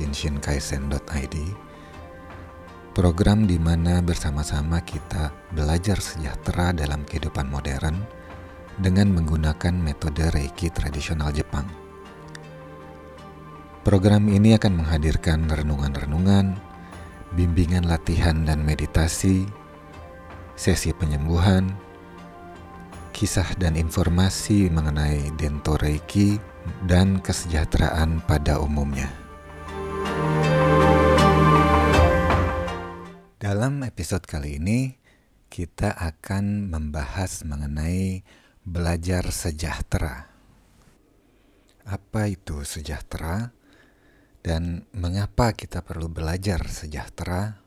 shinshinkaisen.id Program di mana bersama-sama kita belajar sejahtera dalam kehidupan modern dengan menggunakan metode Reiki tradisional Jepang. Program ini akan menghadirkan renungan-renungan, bimbingan latihan dan meditasi, sesi penyembuhan, kisah dan informasi mengenai Dento Reiki dan kesejahteraan pada umumnya. Dalam episode kali ini, kita akan membahas mengenai belajar sejahtera. Apa itu sejahtera, dan mengapa kita perlu belajar sejahtera,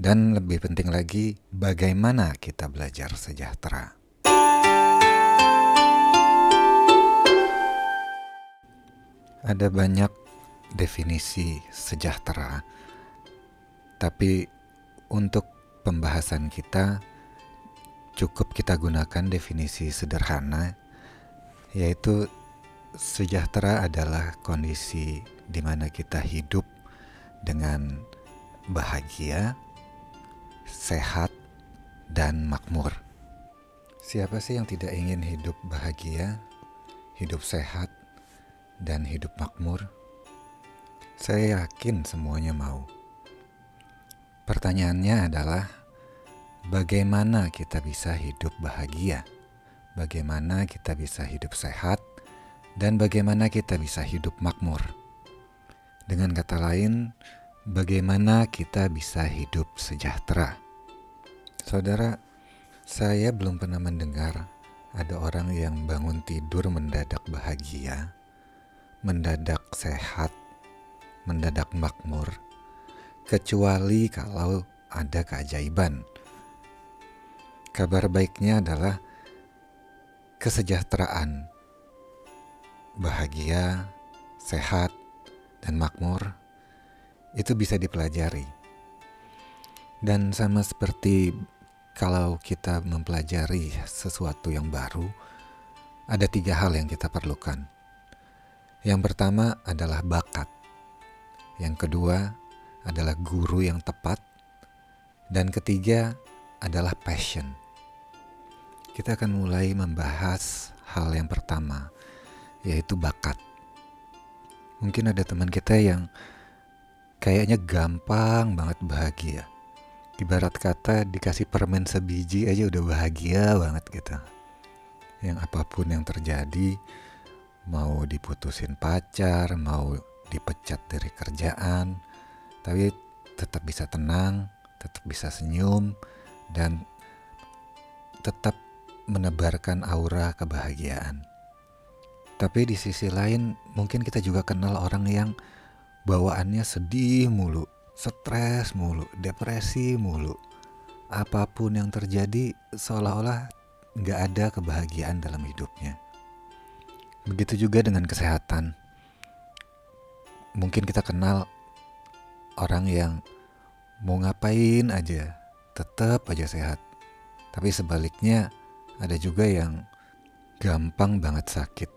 dan lebih penting lagi, bagaimana kita belajar sejahtera. Ada banyak definisi sejahtera, tapi untuk pembahasan kita cukup kita gunakan definisi sederhana yaitu sejahtera adalah kondisi di mana kita hidup dengan bahagia, sehat, dan makmur. Siapa sih yang tidak ingin hidup bahagia, hidup sehat, dan hidup makmur? Saya yakin semuanya mau. Pertanyaannya adalah bagaimana kita bisa hidup bahagia? Bagaimana kita bisa hidup sehat? Dan bagaimana kita bisa hidup makmur? Dengan kata lain, bagaimana kita bisa hidup sejahtera? Saudara, saya belum pernah mendengar ada orang yang bangun tidur mendadak bahagia, mendadak sehat, mendadak makmur, kecuali kalau ada keajaiban. Kabar baiknya adalah kesejahteraan, bahagia, sehat, dan makmur itu bisa dipelajari. Dan sama seperti kalau kita mempelajari sesuatu yang baru, ada tiga hal yang kita perlukan. Yang pertama adalah bakat. Yang kedua adalah guru yang tepat, dan ketiga adalah passion. Kita akan mulai membahas hal yang pertama, yaitu bakat. Mungkin ada teman kita yang kayaknya gampang banget bahagia. Ibarat kata dikasih permen sebiji aja udah bahagia banget gitu. Yang apa pun yang terjadi, mau diputusin pacar, mau dipecat dari kerjaan, tapi tetap bisa tenang, tetap bisa senyum, dan tetap menebarkan aura kebahagiaan. Tapi di sisi lain, mungkin kita juga kenal orang yang bawaannya sedih mulu, stres mulu, depresi mulu. Apa pun yang terjadi, seolah-olah nggak ada kebahagiaan dalam hidupnya. Begitu juga dengan kesehatan. Mungkin kita kenal orang yang mau ngapain aja tetap aja sehat. Tapi sebaliknya ada juga yang gampang banget sakit.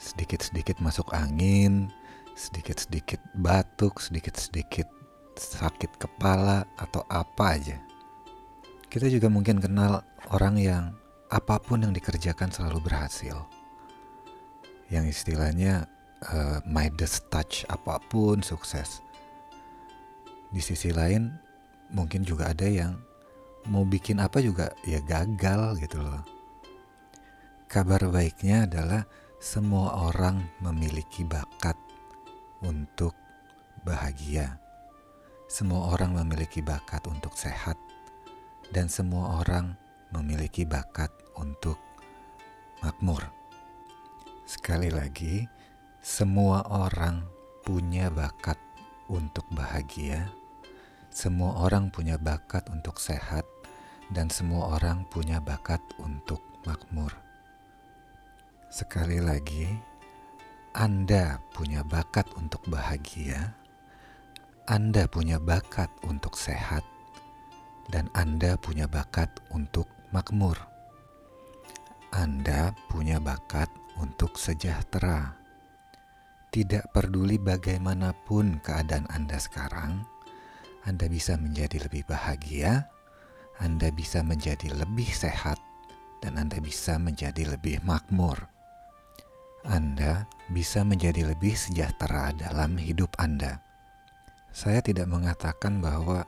Sedikit-sedikit masuk angin, sedikit-sedikit batuk, sedikit-sedikit sakit kepala atau apa aja. Kita juga mungkin kenal orang yang apa pun yang dikerjakan selalu berhasil. Yang istilahnya uh, Midas touch apa pun sukses di sisi lain mungkin juga ada yang mau bikin apa juga ya gagal gitu loh. Kabar baiknya adalah semua orang memiliki bakat untuk bahagia. Semua orang memiliki bakat untuk sehat dan semua orang memiliki bakat untuk makmur. Sekali lagi, semua orang punya bakat untuk bahagia semua orang punya bakat untuk sehat, dan semua orang punya bakat untuk makmur. Sekali lagi, Anda punya bakat untuk bahagia, Anda punya bakat untuk sehat, dan Anda punya bakat untuk makmur. Anda punya bakat untuk sejahtera. tidak peduli bagaimanapun keadaan Anda sekarang, Anda bisa menjadi lebih bahagia, Anda bisa menjadi lebih sehat, dan Anda bisa menjadi lebih makmur. Anda bisa menjadi lebih sejahtera dalam hidup Anda. Saya tidak mengatakan bahwa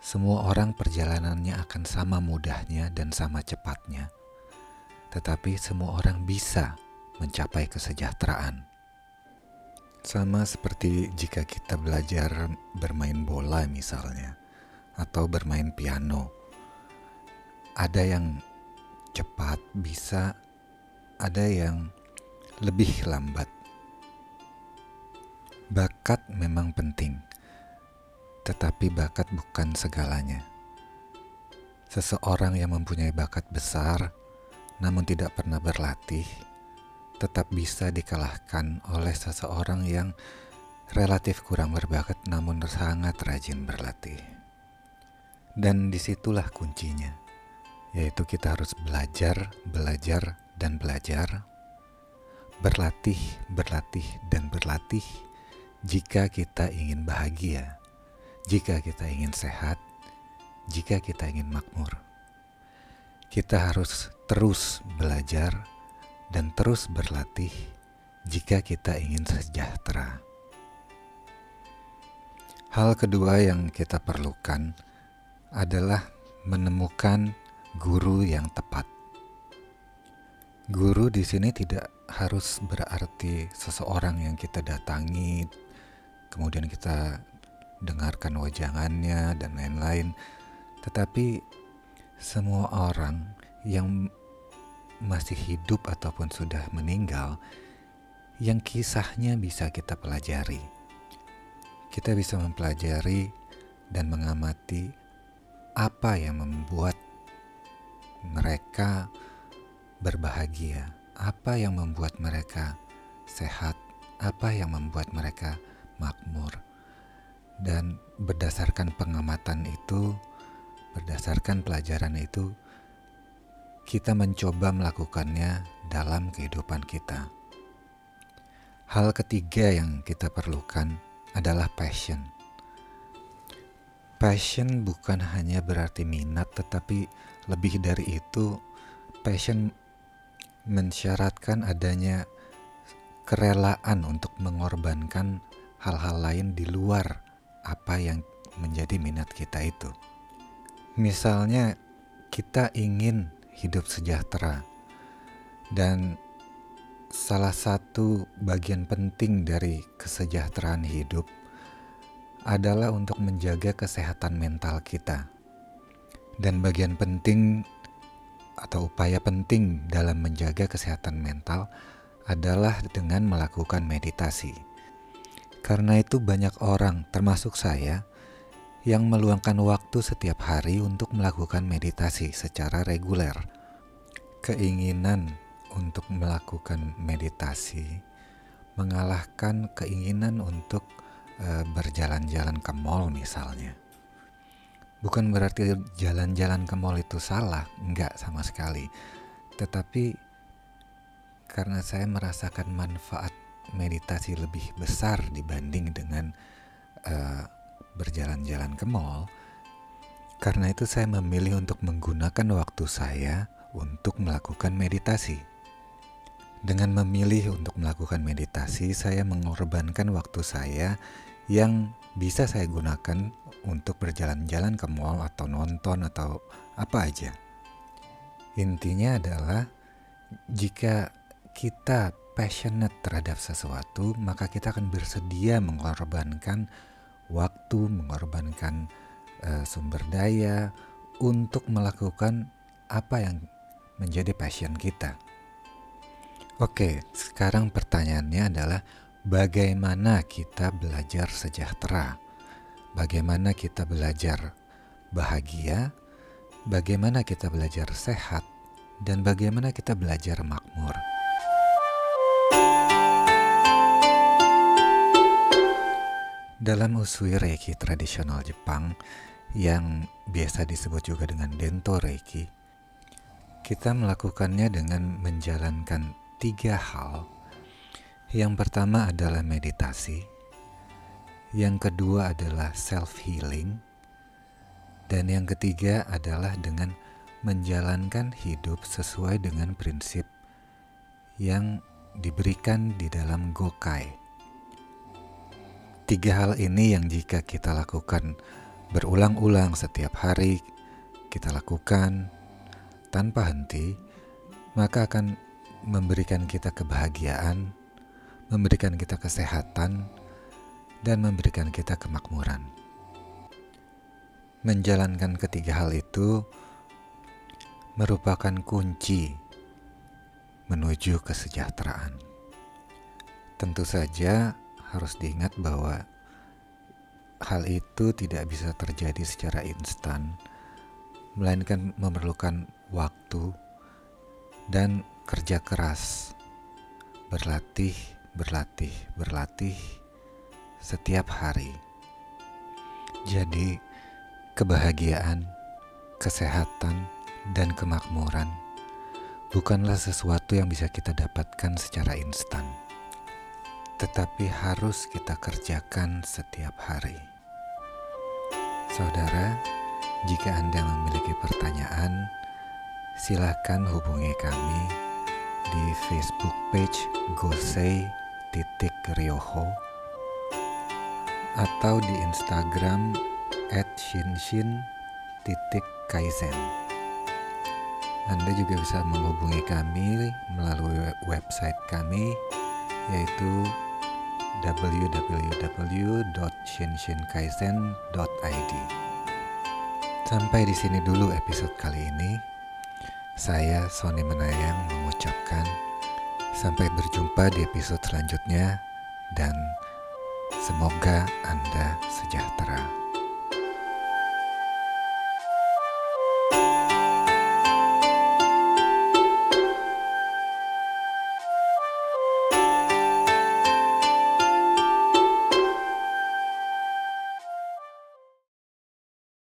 semua orang perjalanannya akan sama mudahnya dan sama cepatnya, tetapi semua orang bisa mencapai kesejahteraan. Sama seperti jika kita belajar bermain bola misalnya atau bermain piano. Ada yang cepat bisa, ada yang lebih lambat. Bakat memang penting, tetapi bakat bukan segalanya. Seseorang yang mempunyai bakat besar namun tidak pernah berlatih tetap bisa dikalahkan oleh seseorang yang relatif kurang berbakat namun sangat rajin berlatih. Dan di situlah kuncinya, yaitu kita harus belajar, belajar, dan belajar, berlatih, berlatih, dan berlatih jika kita ingin bahagia, jika kita ingin sehat, jika kita ingin makmur. Kita harus terus belajar, dan terus berlatih jika kita ingin sejahtera. Hal kedua yang kita perlukan adalah menemukan guru yang tepat. Guru di sini tidak harus berarti seseorang yang kita datangi, kemudian kita dengarkan wajangannya dan lain-lain, tetapi semua orang yang masih hidup ataupun sudah meninggal yang kisahnya bisa kita pelajari. Kita bisa mempelajari dan mengamati apa yang membuat mereka berbahagia, apa yang membuat mereka sehat, apa yang membuat mereka makmur. Dan berdasarkan pengamatan itu, berdasarkan pelajaran itu, kita mencoba melakukannya dalam kehidupan kita. Hal ketiga yang kita perlukan adalah passion. Passion bukan hanya berarti minat, tetapi lebih dari itu, passion mensyaratkan adanya kerelaan untuk mengorbankan hal-hal lain di luar apa yang menjadi minat kita itu. Misalnya, kita ingin hidup sejahtera. Dan salah satu bagian penting dari kesejahteraan hidup adalah untuk menjaga kesehatan mental kita. Dan bagian penting atau upaya penting dalam menjaga kesehatan mental adalah dengan melakukan meditasi. Karena itu banyak orang, termasuk saya, yang meluangkan waktu setiap hari untuk melakukan meditasi secara reguler. Keinginan untuk melakukan meditasi mengalahkan keinginan untuk e, berjalan-jalan ke mall misalnya. Bukan berarti jalan-jalan ke mall itu salah, enggak sama sekali. Tetapi karena saya merasakan manfaat meditasi lebih besar dibanding dengan uh, berjalan-jalan ke mall, karena itu saya memilih untuk menggunakan waktu saya untuk melakukan meditasi. Dengan memilih untuk melakukan meditasi, saya mengorbankan waktu saya yang bisa saya gunakan untuk berjalan-jalan ke mall atau nonton atau apa aja. Intinya adalah jika kita passionate terhadap sesuatu, maka kita akan bersedia mengorbankan waktu, mengorbankan uh, sumber daya untuk melakukan apa yang menjadi passion kita. Oke, sekarang pertanyaannya adalah bagaimana kita belajar sejahtera? Bagaimana kita belajar bahagia? Bagaimana kita belajar sehat? Dan bagaimana kita belajar makmur? Dalam usui Reiki tradisional Jepang yang biasa disebut juga dengan Dento Reiki, kita melakukannya dengan menjalankan tiga hal Yang pertama adalah meditasi, yang kedua adalah self-healing, dan yang ketiga adalah dengan menjalankan hidup sesuai dengan prinsip yang diberikan di dalam Gokai. Tiga hal ini yang jika kita lakukan berulang-ulang setiap hari, kita lakukan tanpa henti, maka akan memberikan kita kebahagiaan, memberikan kita kesehatan, dan memberikan kita kemakmuran. Menjalankan ketiga hal itu merupakan kunci menuju kesejahteraan. Tentu saja harus diingat bahwa hal itu tidak bisa terjadi secara instan, melainkan memerlukan waktu dan kerja keras, berlatih berlatih, berlatih setiap hari. Jadi, kebahagiaan, kesehatan, dan kemakmuran bukanlah sesuatu yang bisa kita dapatkan secara instan, tetapi harus kita kerjakan setiap hari. Saudara, jika Anda memiliki pertanyaan, silakan hubungi kami di Facebook page Gosei titik Ryoho atau di Instagram at shinshin titik kaizen. Anda juga bisa menghubungi kami melalui website kami yaitu www.shinshinkaizen.id. Sampai di sini dulu episode kali ini. Saya Sony Menayang mengucapkan Sampai berjumpa di episode selanjutnya, dan semoga Anda sejahtera.